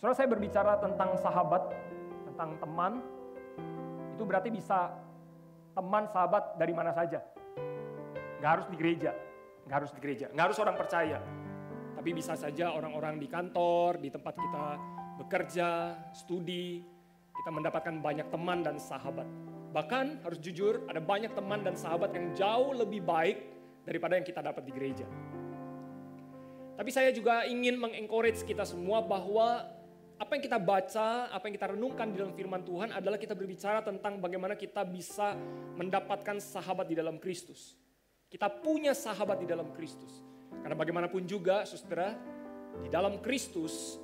Saudara saya berbicara tentang sahabat, tentang teman, itu berarti bisa teman sahabat dari mana saja. Gak harus di gereja, gak harus di gereja, gak harus orang percaya. Tapi bisa saja orang-orang di kantor, di tempat kita bekerja, studi, kita mendapatkan banyak teman dan sahabat. Bahkan harus jujur, ada banyak teman dan sahabat yang jauh lebih baik daripada yang kita dapat di gereja. Tapi saya juga ingin mengencourage kita semua bahwa apa yang kita baca, apa yang kita renungkan di dalam firman Tuhan adalah kita berbicara tentang bagaimana kita bisa mendapatkan sahabat di dalam Kristus. Kita punya sahabat di dalam Kristus. Karena bagaimanapun juga, saudara, di dalam Kristus,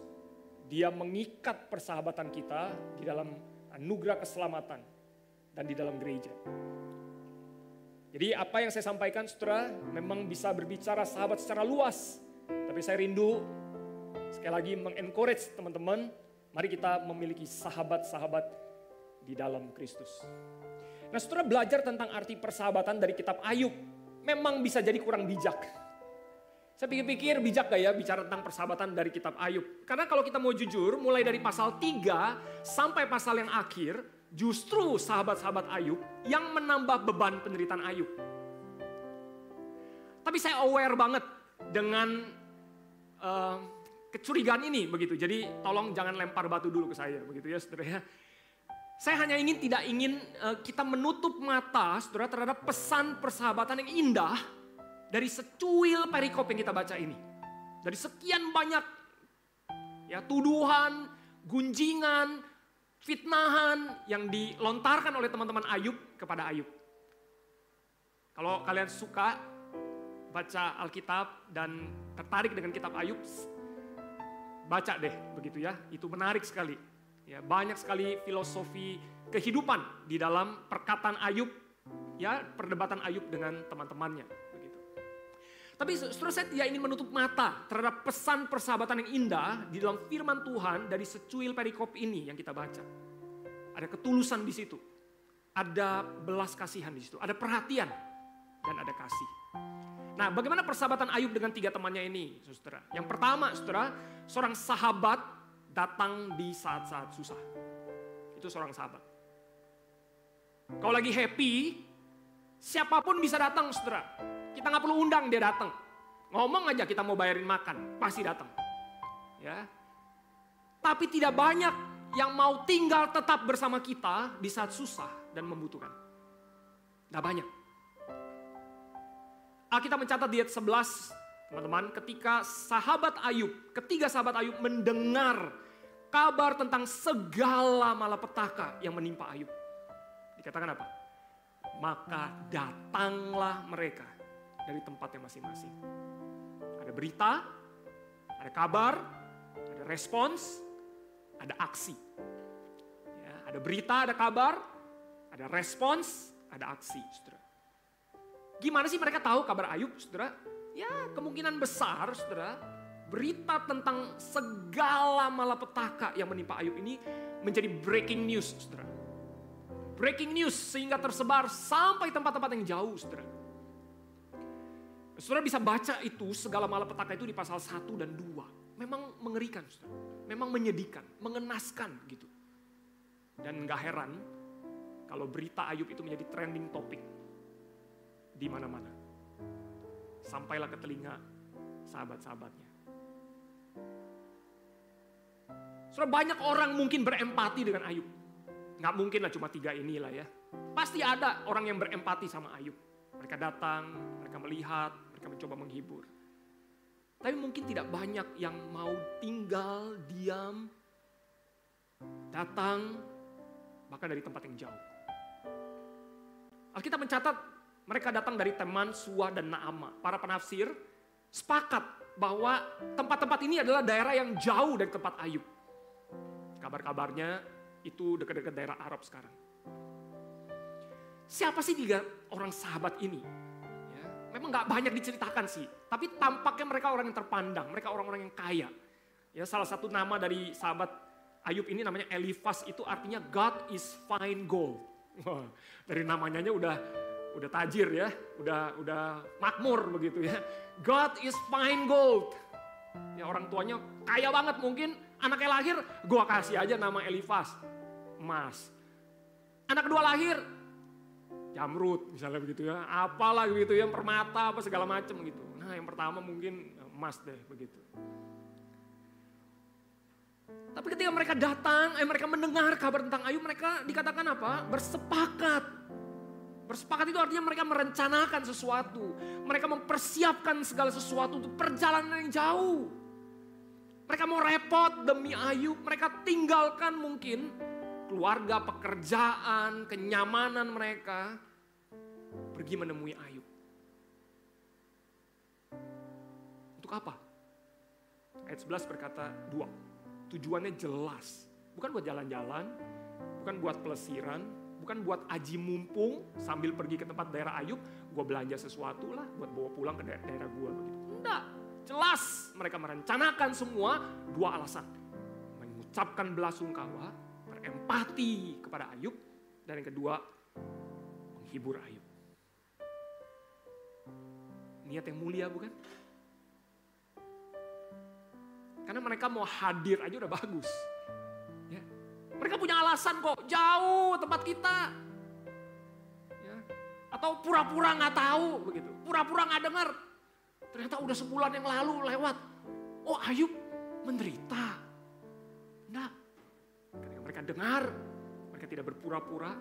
dia mengikat persahabatan kita di dalam anugerah keselamatan dan di dalam gereja. Jadi apa yang saya sampaikan saudara memang bisa berbicara sahabat secara luas. Tapi saya rindu sekali lagi mengencourage teman-teman, mari kita memiliki sahabat-sahabat di dalam Kristus. Nah saudara belajar tentang arti persahabatan dari kitab Ayub, memang bisa jadi kurang bijak. Saya pikir-pikir bijak gak ya bicara tentang persahabatan dari kitab Ayub. Karena kalau kita mau jujur, mulai dari pasal 3 sampai pasal yang akhir, justru sahabat-sahabat Ayub yang menambah beban penderitaan Ayub. Tapi saya aware banget dengan uh, kecurigaan ini begitu. Jadi tolong jangan lempar batu dulu ke saya begitu ya saudara ya. Saya hanya ingin tidak ingin uh, kita menutup mata saudara terhadap pesan persahabatan yang indah dari secuil perikop yang kita baca ini. Dari sekian banyak ya tuduhan, gunjingan, fitnahan yang dilontarkan oleh teman-teman Ayub kepada Ayub. Kalau kalian suka baca Alkitab dan tertarik dengan kitab Ayub, baca deh begitu ya. Itu menarik sekali. Ya, banyak sekali filosofi kehidupan di dalam perkataan Ayub, ya perdebatan Ayub dengan teman-temannya. Tapi saudara saya tidak ingin menutup mata terhadap pesan persahabatan yang indah di dalam firman Tuhan dari secuil perikop ini yang kita baca. Ada ketulusan di situ. Ada belas kasihan di situ. Ada perhatian dan ada kasih. Nah bagaimana persahabatan Ayub dengan tiga temannya ini saudara. Yang pertama saudara, seorang sahabat datang di saat-saat susah. Itu seorang sahabat. Kalau lagi happy, siapa pun bisa datang saudara kita nggak perlu undang dia datang. Ngomong aja kita mau bayarin makan, pasti datang. Ya. Tapi tidak banyak yang mau tinggal tetap bersama kita di saat susah dan membutuhkan. Tidak banyak. Alkitab mencatat di ayat 11, teman-teman, ketika sahabat Ayub, ketiga sahabat Ayub mendengar kabar tentang segala malapetaka yang menimpa Ayub. Dikatakan apa? Maka datanglah mereka dari tempatnya masing-masing. Ada berita, ada kabar, ada respons, ada aksi. Ya, ada berita, ada kabar, ada respons, ada aksi, saudara. Gimana sih mereka tahu kabar Ayub, saudara? Ya kemungkinan besar, saudara, berita tentang segala malapetaka yang menimpa Ayub ini menjadi breaking news, saudara. Breaking news sehingga tersebar sampai tempat-tempat yang jauh, saudara. Saudara bisa baca itu segala malapetaka itu di pasal 1 dan 2. Memang mengerikan, saudara. Memang menyedihkan, mengenaskan gitu. Dan gak heran kalau berita Ayub itu menjadi trending topik di mana-mana. Sampailah ke telinga sahabat-sahabatnya. Saudara banyak orang mungkin berempati dengan Ayub. Gak mungkin lah cuma tiga inilah ya. Pasti ada orang yang berempati sama Ayub. Mereka datang, mereka melihat, mereka mencoba menghibur. Tapi mungkin tidak banyak yang mau tinggal, diam, datang, bahkan dari tempat yang jauh. Alkitab mencatat mereka datang dari teman, Suah, dan Naama. Para penafsir sepakat bahwa tempat-tempat ini adalah daerah yang jauh dari tempat Ayub. Kabar-kabarnya itu dekat-dekat daerah Arab sekarang. Siapa sih tiga orang sahabat ini? memang nggak banyak diceritakan sih. Tapi tampaknya mereka orang yang terpandang, mereka orang-orang yang kaya. Ya salah satu nama dari sahabat Ayub ini namanya Elifas itu artinya God is fine gold. Wah, dari namanya udah udah tajir ya, udah udah makmur begitu ya. God is fine gold. Ya orang tuanya kaya banget mungkin anaknya lahir, gue kasih aja nama Elifas, emas. Anak kedua lahir, jamrut misalnya begitu ya, apalah gitu ya, permata apa segala macam gitu. Nah yang pertama mungkin emas deh begitu. Tapi ketika mereka datang, eh, mereka mendengar kabar tentang Ayub, mereka dikatakan apa? Bersepakat. Bersepakat itu artinya mereka merencanakan sesuatu. Mereka mempersiapkan segala sesuatu untuk perjalanan yang jauh. Mereka mau repot demi Ayub, mereka tinggalkan mungkin keluarga, pekerjaan, kenyamanan mereka. Pergi menemui Ayub. Untuk apa? Ayat 11 berkata dua. Tujuannya jelas. Bukan buat jalan-jalan, bukan buat pelesiran, bukan buat aji mumpung sambil pergi ke tempat daerah Ayub, gue belanja sesuatu lah buat bawa pulang ke daerah, daerah gue begitu. Enggak, jelas mereka merencanakan semua dua alasan. Mengucapkan belasungkawa, berempati kepada Ayub, dan yang kedua menghibur Ayub. Niat yang mulia bukan? Karena mereka mau hadir aja udah bagus. Mereka punya alasan kok, jauh tempat kita. Ya. Atau pura-pura nggak tahu begitu, pura-pura nggak dengar. Ternyata udah sebulan yang lalu lewat. Oh Ayub menderita. Enggak. Ketika mereka dengar, mereka tidak berpura-pura,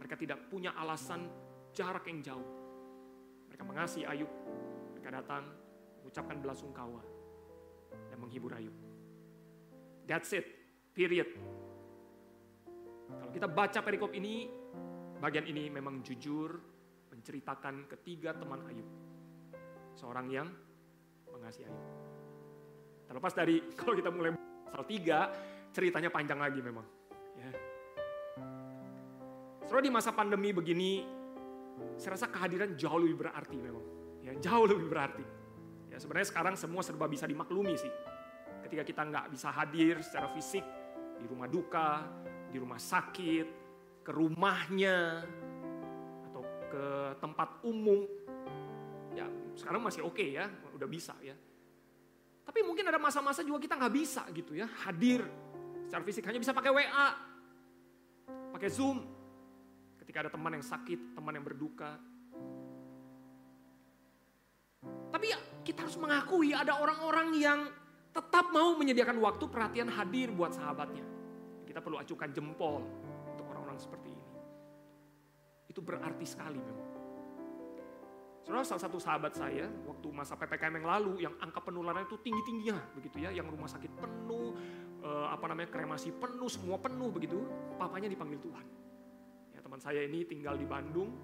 mereka tidak punya alasan jarak yang jauh. Mereka mengasihi Ayub, mereka datang mengucapkan belasungkawa dan menghibur Ayub. That's it, period. Kalau kita baca perikop ini, bagian ini memang jujur menceritakan ketiga teman Ayub. Seorang yang mengasihi Ayub. Terlepas dari kalau kita mulai pasal 3, ceritanya panjang lagi memang. Ya. Setelah di masa pandemi begini, saya rasa kehadiran jauh lebih berarti memang. Ya, jauh lebih berarti. Ya, sebenarnya sekarang semua serba bisa dimaklumi sih. Ketika kita nggak bisa hadir secara fisik di rumah duka, di rumah sakit, ke rumahnya, atau ke tempat umum, ya sekarang masih oke okay ya, udah bisa ya. Tapi mungkin ada masa-masa juga kita nggak bisa gitu ya, hadir secara fisik hanya bisa pakai WA, pakai Zoom. Ketika ada teman yang sakit, teman yang berduka, tapi ya kita harus mengakui ada orang-orang yang tetap mau menyediakan waktu perhatian hadir buat sahabatnya. Kita perlu acukan jempol untuk orang-orang seperti ini. Itu berarti sekali memang. Saudara salah satu sahabat saya waktu masa PPKM yang lalu yang angka penularan itu tinggi-tingginya begitu ya, yang rumah sakit penuh, eh, apa namanya kremasi penuh, semua penuh begitu, papanya dipanggil Tuhan. Ya teman saya ini tinggal di Bandung,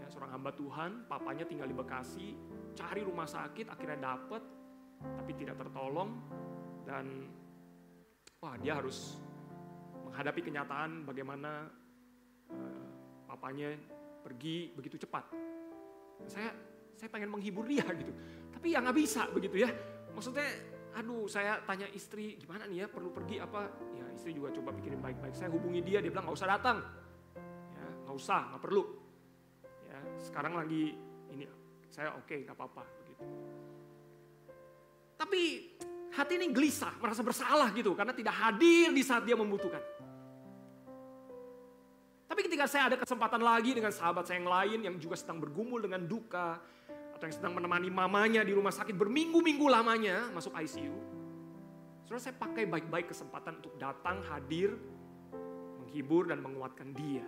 ya seorang hamba Tuhan, papanya tinggal di Bekasi, cari rumah sakit akhirnya dapet tapi tidak tertolong dan wah dia harus menghadapi kenyataan bagaimana uh, papanya pergi begitu cepat. Saya saya pengen menghibur dia gitu, tapi ya nggak bisa begitu ya. Maksudnya, aduh saya tanya istri gimana nih ya perlu pergi apa? Ya istri juga coba pikirin baik-baik. Saya hubungi dia, dia bilang nggak usah datang, ya nggak usah, nggak perlu. Ya sekarang lagi ini saya oke okay, nggak apa-apa begitu. Tapi hati ini gelisah, merasa bersalah gitu karena tidak hadir di saat dia membutuhkan. Tapi ketika saya ada kesempatan lagi dengan sahabat saya yang lain yang juga sedang bergumul dengan duka atau yang sedang menemani mamanya di rumah sakit berminggu-minggu lamanya masuk ICU. Saudara saya pakai baik-baik kesempatan untuk datang hadir, menghibur dan menguatkan dia.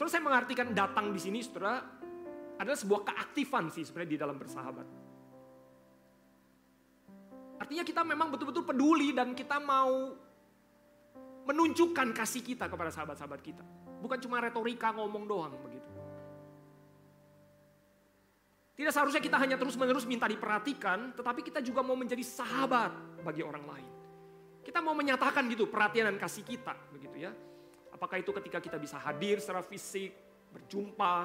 Saudara saya mengartikan datang di sini saudara adalah sebuah keaktifan sih sebenarnya di dalam bersahabat. Artinya kita memang betul-betul peduli dan kita mau menunjukkan kasih kita kepada sahabat-sahabat kita. Bukan cuma retorika ngomong doang begitu. Tidak seharusnya kita hanya terus-menerus minta diperhatikan, tetapi kita juga mau menjadi sahabat bagi orang lain. Kita mau menyatakan gitu perhatian dan kasih kita begitu ya. Apakah itu ketika kita bisa hadir secara fisik, berjumpa,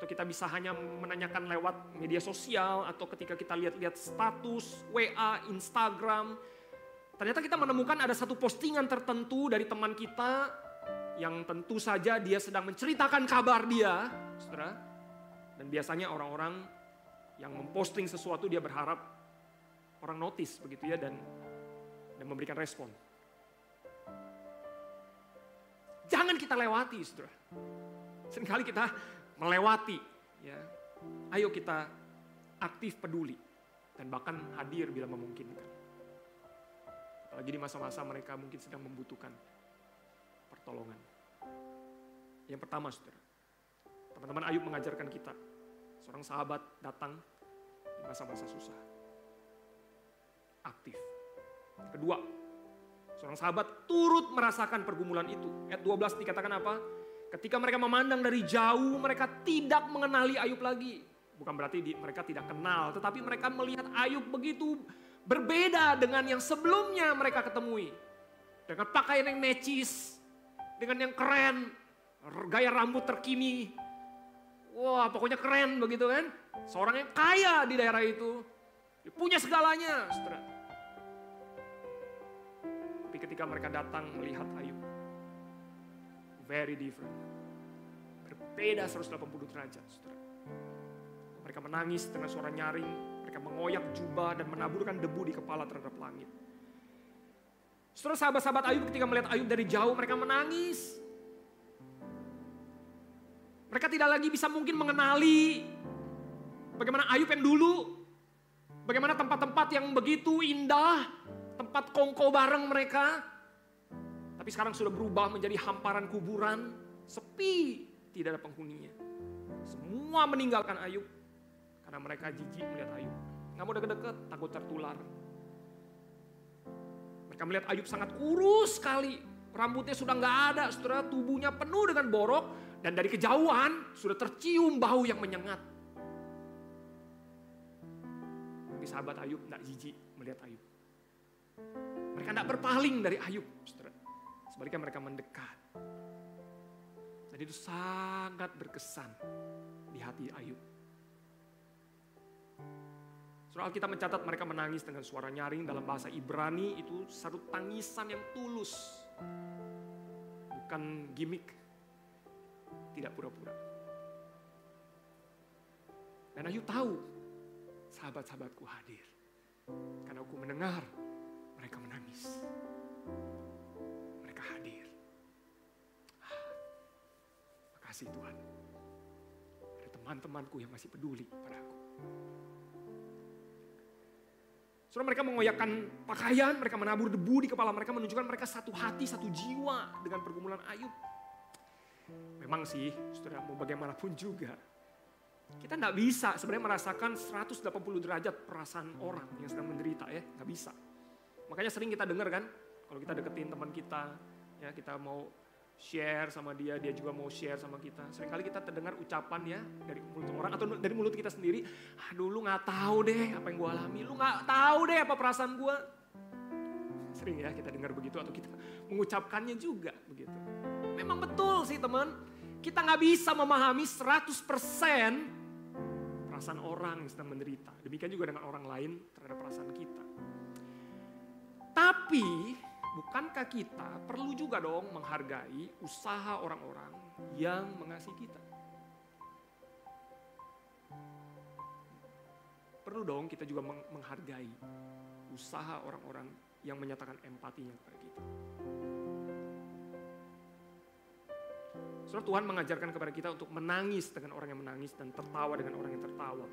atau kita bisa hanya menanyakan lewat media sosial, atau ketika kita lihat-lihat status, WA, Instagram. Ternyata kita menemukan ada satu postingan tertentu dari teman kita yang tentu saja dia sedang menceritakan kabar dia, saudara. Dan biasanya orang-orang yang memposting sesuatu dia berharap orang notice begitu ya dan dan memberikan respon. Jangan kita lewati, saudara. Seringkali kita melewati, ya. Ayo kita aktif peduli dan bahkan hadir bila memungkinkan. Apalagi di masa-masa mereka mungkin sedang membutuhkan pertolongan. Yang pertama, saudara. Teman-teman Ayub mengajarkan kita. Seorang sahabat datang di masa-masa susah. Aktif. Kedua, Seorang sahabat turut merasakan pergumulan itu. Ayat 12 dikatakan apa? Ketika mereka memandang dari jauh, mereka tidak mengenali Ayub lagi. Bukan berarti di, mereka tidak kenal, tetapi mereka melihat Ayub begitu berbeda dengan yang sebelumnya mereka ketemui. Dengan pakaian yang necis, dengan yang keren, gaya rambut terkini. Wah pokoknya keren begitu kan. Seorang yang kaya di daerah itu. Punya segalanya. Setelah ketika mereka datang melihat Ayub. Very different. Berbeda 180 derajat, saudara. Mereka menangis dengan suara nyaring, mereka mengoyak jubah dan menaburkan debu di kepala terhadap langit. Saudara sahabat-sahabat Ayub ketika melihat Ayub dari jauh mereka menangis. Mereka tidak lagi bisa mungkin mengenali bagaimana Ayub yang dulu. Bagaimana tempat-tempat yang begitu indah, tempat kongko bareng mereka. Tapi sekarang sudah berubah menjadi hamparan kuburan, sepi, tidak ada penghuninya. Semua meninggalkan Ayub karena mereka jijik melihat Ayub. Nggak mau deket-deket, takut tertular. Mereka melihat Ayub sangat kurus sekali. Rambutnya sudah nggak ada, saudara tubuhnya penuh dengan borok. Dan dari kejauhan sudah tercium bau yang menyengat. Tapi sahabat Ayub tidak jijik melihat Ayub. Mereka tidak berpaling dari Ayub. Sebaliknya mereka mendekat. Dan itu sangat berkesan di hati Ayub. Surah Alkitab mencatat mereka menangis dengan suara nyaring dalam bahasa Ibrani itu satu tangisan yang tulus. Bukan gimmick. Tidak pura-pura. Dan Ayub tahu sahabat-sahabatku hadir. Karena aku mendengar mereka menangis. Mereka hadir. Ah, makasih Tuhan. Ada teman-temanku yang masih peduli pada aku. Saudara mereka mengoyakkan pakaian, mereka menabur debu di kepala mereka menunjukkan mereka satu hati, satu jiwa dengan pergumulan Ayub. Memang sih, saudara mau bagaimanapun juga, kita tidak bisa sebenarnya merasakan 180 derajat perasaan orang yang sedang menderita ya, nggak bisa. Makanya sering kita dengar kan, kalau kita deketin teman kita, ya kita mau share sama dia, dia juga mau share sama kita. Seringkali kita terdengar ucapan ya dari mulut orang atau dari mulut kita sendiri, aduh lu nggak tahu deh apa yang gue alami, lu nggak tahu deh apa perasaan gue. Sering ya kita dengar begitu atau kita mengucapkannya juga begitu. Memang betul sih teman, kita nggak bisa memahami 100% perasaan orang yang sedang menderita. Demikian juga dengan orang lain terhadap perasaan kita. Tapi bukankah kita perlu juga dong menghargai usaha orang-orang yang mengasihi kita? Perlu dong kita juga menghargai usaha orang-orang yang menyatakan empatinya kepada kita. Saudara Tuhan mengajarkan kepada kita untuk menangis dengan orang yang menangis dan tertawa dengan orang yang tertawa.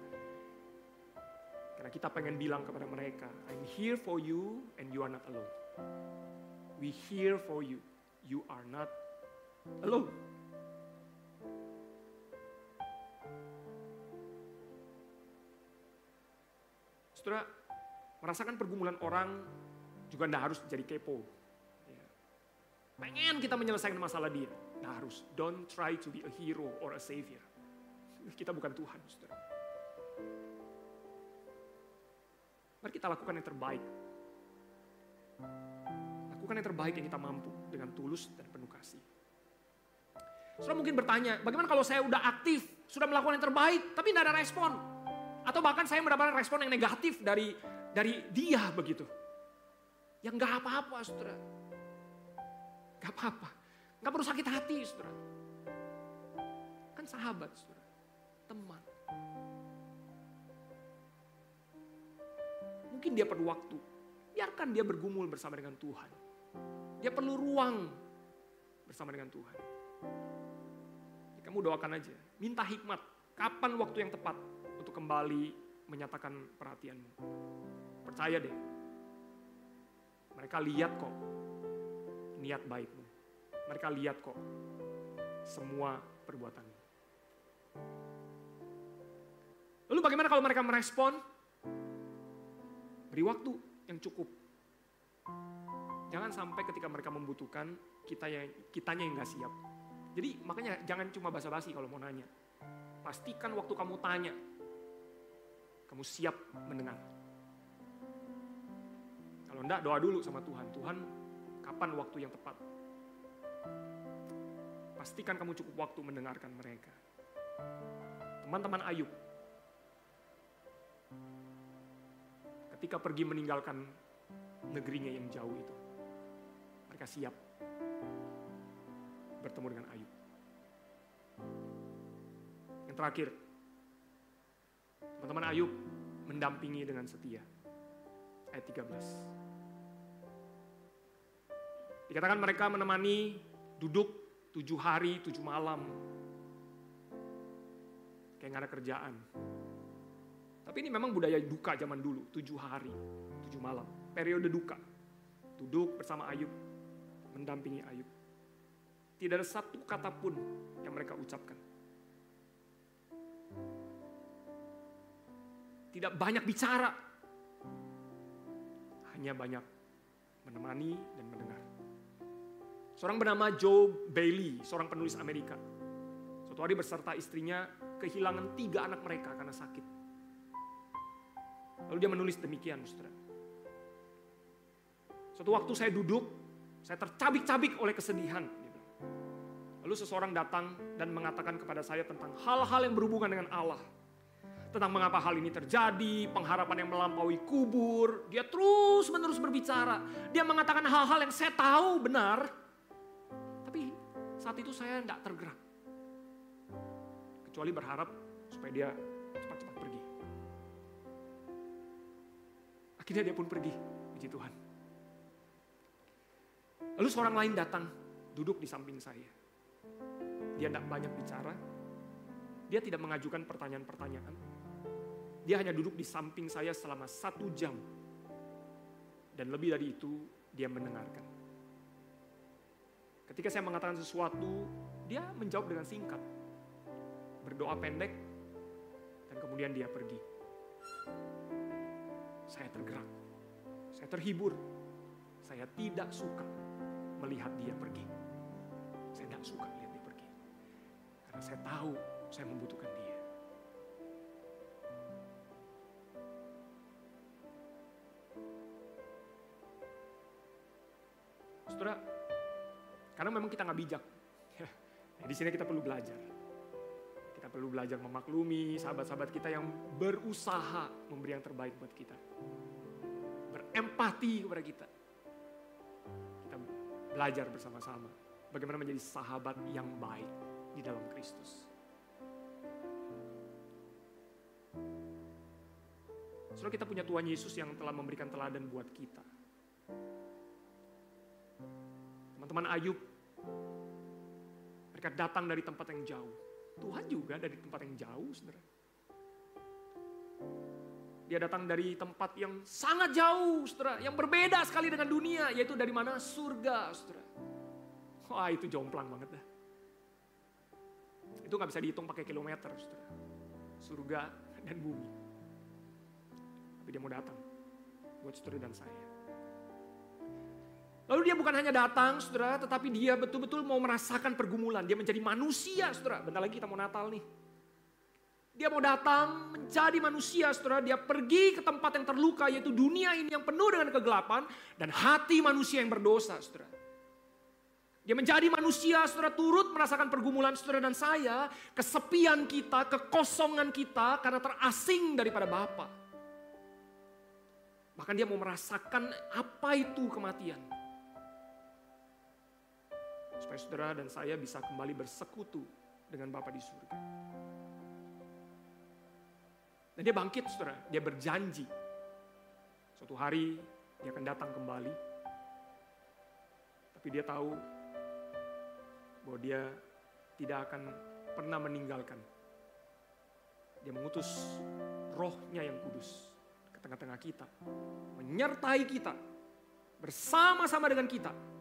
Karena kita pengen bilang kepada mereka, I'm here for you and you are not alone. We here for you. You are not alone. Saudara, merasakan pergumulan orang juga tidak harus jadi kepo. Ya. Pengen kita menyelesaikan masalah dia. Tidak harus. Don't try to be a hero or a savior. Kita bukan Tuhan, saudara. Mari kita lakukan yang terbaik. Lakukan yang terbaik yang kita mampu dengan tulus dan penuh kasih. Saudara mungkin bertanya, bagaimana kalau saya udah aktif, sudah melakukan yang terbaik, tapi tidak ada respon? Atau bahkan saya mendapatkan respon yang negatif dari dari dia begitu. Yang nggak apa-apa, saudara. Gak apa-apa. Gak perlu sakit hati, saudara. Kan sahabat, saudara. Teman. Mungkin dia perlu waktu. Biarkan dia bergumul bersama dengan Tuhan. Dia perlu ruang bersama dengan Tuhan. Ya, kamu doakan aja, minta hikmat. Kapan waktu yang tepat untuk kembali menyatakan perhatianmu. Percaya deh, mereka lihat kok niat baikmu. Mereka lihat kok semua perbuatanmu. Lalu bagaimana kalau mereka merespon? Beri waktu yang cukup. Jangan sampai ketika mereka membutuhkan, kita yang kitanya yang nggak siap. Jadi makanya jangan cuma basa-basi kalau mau nanya. Pastikan waktu kamu tanya, kamu siap mendengar. Kalau enggak doa dulu sama Tuhan. Tuhan, kapan waktu yang tepat? Pastikan kamu cukup waktu mendengarkan mereka. Teman-teman Ayub, ketika pergi meninggalkan negerinya yang jauh itu, mereka siap bertemu dengan Ayub. Yang terakhir, teman-teman Ayub mendampingi dengan setia. Ayat 13. Dikatakan mereka menemani duduk tujuh hari, tujuh malam. Kayak gak ada kerjaan. Tapi ini memang budaya duka zaman dulu, tujuh hari, tujuh malam. Periode duka. Duduk bersama Ayub, mendampingi Ayub. Tidak ada satu kata pun yang mereka ucapkan. Tidak banyak bicara. Hanya banyak menemani dan mendengar. Seorang bernama Joe Bailey, seorang penulis Amerika. Suatu hari beserta istrinya kehilangan tiga anak mereka karena sakit. Lalu dia menulis demikian, saudara. Suatu waktu saya duduk, saya tercabik-cabik oleh kesedihan. Lalu seseorang datang dan mengatakan kepada saya tentang hal-hal yang berhubungan dengan Allah. Tentang mengapa hal ini terjadi, pengharapan yang melampaui kubur. Dia terus menerus berbicara. Dia mengatakan hal-hal yang saya tahu benar. Tapi saat itu saya tidak tergerak. Kecuali berharap supaya dia cepat-cepat pergi. Akhirnya dia pun pergi, puji Tuhan. Lalu seorang lain datang, duduk di samping saya. Dia tidak banyak bicara, dia tidak mengajukan pertanyaan-pertanyaan. Dia hanya duduk di samping saya selama satu jam. Dan lebih dari itu, dia mendengarkan. Ketika saya mengatakan sesuatu, dia menjawab dengan singkat. Berdoa pendek, dan kemudian dia pergi. Saya tergerak, saya terhibur, saya tidak suka melihat dia pergi. Saya tidak suka lihat dia pergi. Karena saya tahu saya membutuhkan dia. Saudara, karena memang kita nggak bijak. Ya, di sini kita perlu belajar. Kita perlu belajar memaklumi sahabat-sahabat kita yang berusaha memberi yang terbaik buat kita. Berempati kepada kita. Kita belajar bersama-sama bagaimana menjadi sahabat yang baik di dalam Kristus. Saudara kita punya Tuhan Yesus yang telah memberikan teladan buat kita. Teman-teman Ayub, mereka datang dari tempat yang jauh. Tuhan juga dari tempat yang jauh, saudara. Dia datang dari tempat yang sangat jauh, saudara. Yang berbeda sekali dengan dunia, yaitu dari mana? Surga, saudara. Wah itu jomplang banget dah. Itu nggak bisa dihitung pakai kilometer, saudara. Surga dan bumi. Tapi dia mau datang buat saudara dan saya. Lalu dia bukan hanya datang, saudara, tetapi dia betul-betul mau merasakan pergumulan. Dia menjadi manusia, saudara. Bentar lagi kita mau Natal nih. Dia mau datang menjadi manusia, saudara. Dia pergi ke tempat yang terluka, yaitu dunia ini yang penuh dengan kegelapan. Dan hati manusia yang berdosa, saudara. Dia menjadi manusia, saudara turut merasakan pergumulan saudara dan saya. Kesepian kita, kekosongan kita karena terasing daripada Bapa. Bahkan dia mau merasakan apa itu kematian supaya saudara dan saya bisa kembali bersekutu dengan Bapa di surga. Dan dia bangkit, saudara. Dia berjanji. Suatu hari dia akan datang kembali. Tapi dia tahu bahwa dia tidak akan pernah meninggalkan. Dia mengutus rohnya yang kudus ke tengah-tengah kita. Menyertai kita. Bersama-sama dengan kita.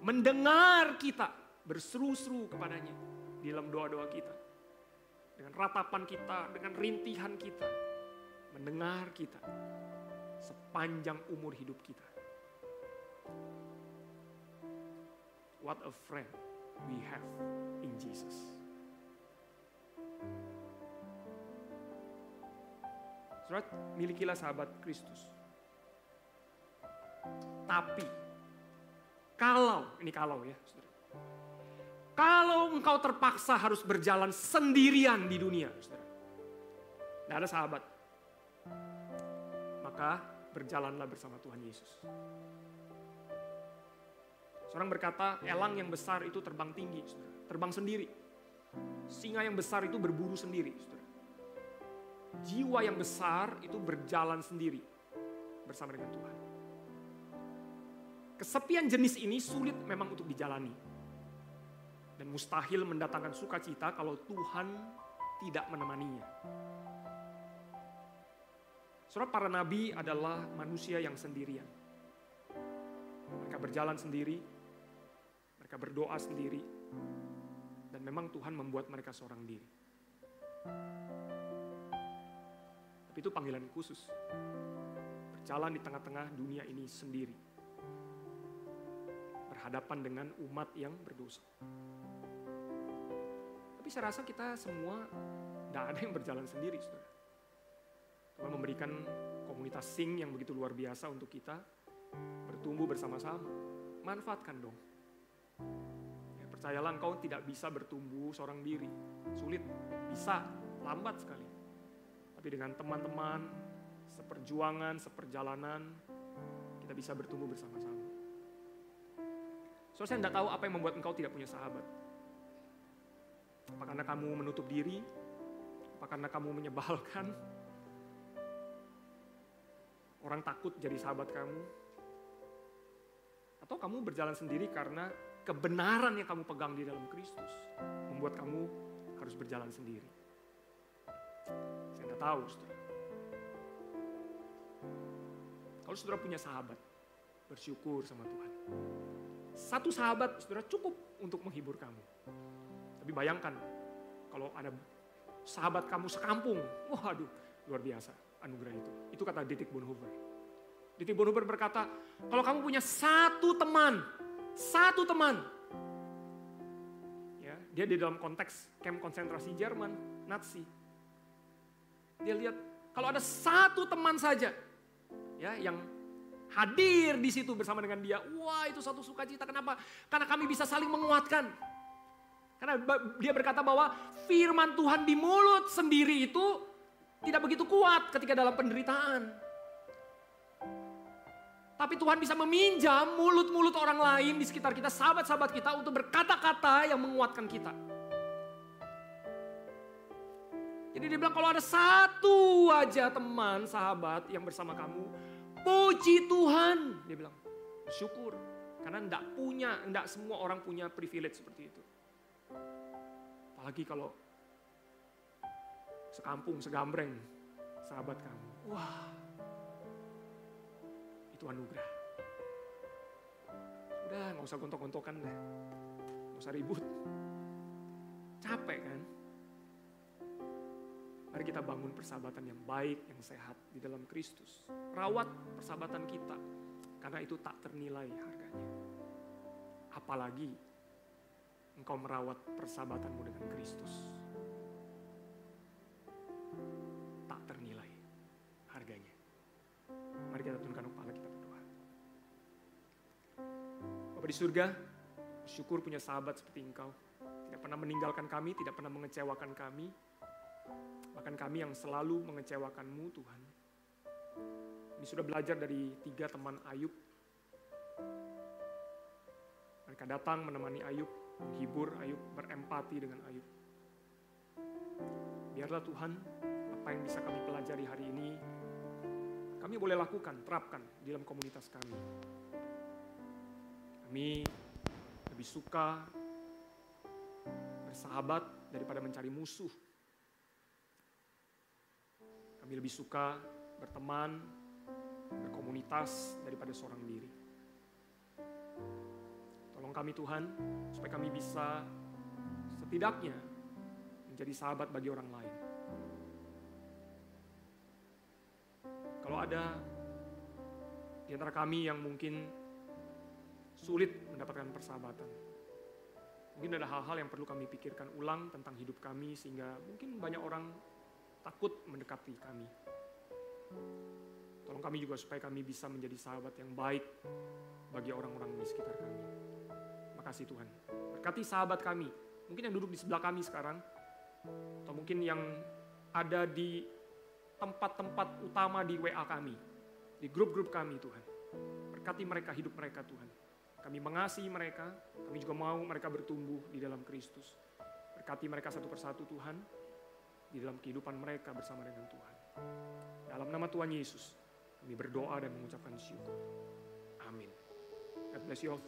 Mendengar kita. Berseru-seru kepadanya. Di dalam doa-doa kita. Dengan ratapan kita, dengan rintihan kita. Mendengar kita. Sepanjang umur hidup kita. What a friend we have in Jesus. Surat milikilah sahabat Kristus. Tapi kalau, ini kalau ya. Kalau engkau terpaksa harus berjalan sendirian di dunia. Tidak ada sahabat. Maka berjalanlah bersama Tuhan Yesus. Seorang berkata, elang yang besar itu terbang tinggi, terbang sendiri. Singa yang besar itu berburu sendiri. Jiwa yang besar itu berjalan sendiri bersama dengan Tuhan. Kesepian jenis ini sulit memang untuk dijalani. Dan mustahil mendatangkan sukacita kalau Tuhan tidak menemaninya. Surat para nabi adalah manusia yang sendirian. Mereka berjalan sendiri, mereka berdoa sendiri. Dan memang Tuhan membuat mereka seorang diri. Tapi itu panggilan khusus. Berjalan di tengah-tengah dunia ini sendiri. Berhadapan dengan umat yang berdosa. Tapi saya rasa kita semua tidak ada yang berjalan sendiri, saudara. Tuhan memberikan komunitas sing yang begitu luar biasa untuk kita bertumbuh bersama-sama. Manfaatkan dong. Ya, percayalah engkau tidak bisa bertumbuh seorang diri. Sulit, bisa, lambat sekali. Tapi dengan teman-teman, seperjuangan, seperjalanan, kita bisa bertumbuh bersama-sama. So, saya tidak tahu apa yang membuat engkau tidak punya sahabat. Apa karena kamu menutup diri? Apa karena kamu menyebalkan? Orang takut jadi sahabat kamu? Atau kamu berjalan sendiri karena kebenaran yang kamu pegang di dalam Kristus membuat kamu harus berjalan sendiri. Saya tidak tahu, saudara. Kalau saudara punya sahabat, bersyukur sama Tuhan. Satu sahabat, saudara cukup untuk menghibur kamu. Tapi bayangkan, kalau ada sahabat kamu sekampung, waduh, luar biasa anugerah itu. Itu kata Dietrich Bonhoeffer. Dietrich Bonhoeffer berkata, kalau kamu punya satu teman satu teman. Ya, dia di dalam konteks camp konsentrasi Jerman, Nazi. Dia lihat kalau ada satu teman saja ya yang hadir di situ bersama dengan dia, wah itu satu sukacita. Kenapa? Karena kami bisa saling menguatkan. Karena dia berkata bahwa firman Tuhan di mulut sendiri itu tidak begitu kuat ketika dalam penderitaan. Tapi Tuhan bisa meminjam mulut-mulut orang lain di sekitar kita, sahabat-sahabat kita untuk berkata-kata yang menguatkan kita. Jadi dia bilang kalau ada satu aja teman, sahabat yang bersama kamu, puji Tuhan. Dia bilang, syukur. Karena enggak punya, enggak semua orang punya privilege seperti itu. Apalagi kalau sekampung, segambreng, sahabat kamu. Wah, itu anugerah. Udah nggak usah gontok-gontokan deh. Nggak usah ribut. Capek kan? Mari kita bangun persahabatan yang baik, yang sehat di dalam Kristus. Rawat persahabatan kita, karena itu tak ternilai harganya. Apalagi engkau merawat persahabatanmu dengan Kristus. Tak ternilai harganya. Mari kita tundukkan kepala kita berdoa. Bapak di surga, syukur punya sahabat seperti engkau. Tidak pernah meninggalkan kami, tidak pernah mengecewakan kami. Bahkan kami yang selalu mengecewakanmu Tuhan. Ini sudah belajar dari tiga teman Ayub. Mereka datang menemani Ayub, menghibur Ayub, berempati dengan Ayub. Biarlah Tuhan, apa yang bisa kami pelajari hari ini, kami boleh lakukan, terapkan di dalam komunitas kami. Kami lebih suka bersahabat daripada mencari musuh. Kami lebih suka berteman, berkomunitas daripada seorang diri. Tolong kami Tuhan, supaya kami bisa setidaknya menjadi sahabat bagi orang lain. Kalau ada di antara kami yang mungkin sulit mendapatkan persahabatan, mungkin ada hal-hal yang perlu kami pikirkan ulang tentang hidup kami sehingga mungkin banyak orang takut mendekati kami. Tolong kami juga supaya kami bisa menjadi sahabat yang baik bagi orang-orang di sekitar kami. Makasih Tuhan. Berkati sahabat kami, mungkin yang duduk di sebelah kami sekarang, atau mungkin yang ada di tempat-tempat utama di WA kami, di grup-grup kami Tuhan. Berkati mereka, hidup mereka Tuhan. Kami mengasihi mereka, kami juga mau mereka bertumbuh di dalam Kristus. Berkati mereka satu persatu Tuhan, di dalam kehidupan mereka bersama dengan Tuhan. Dalam nama Tuhan Yesus, kami berdoa dan mengucapkan syukur. Amin. God bless you all.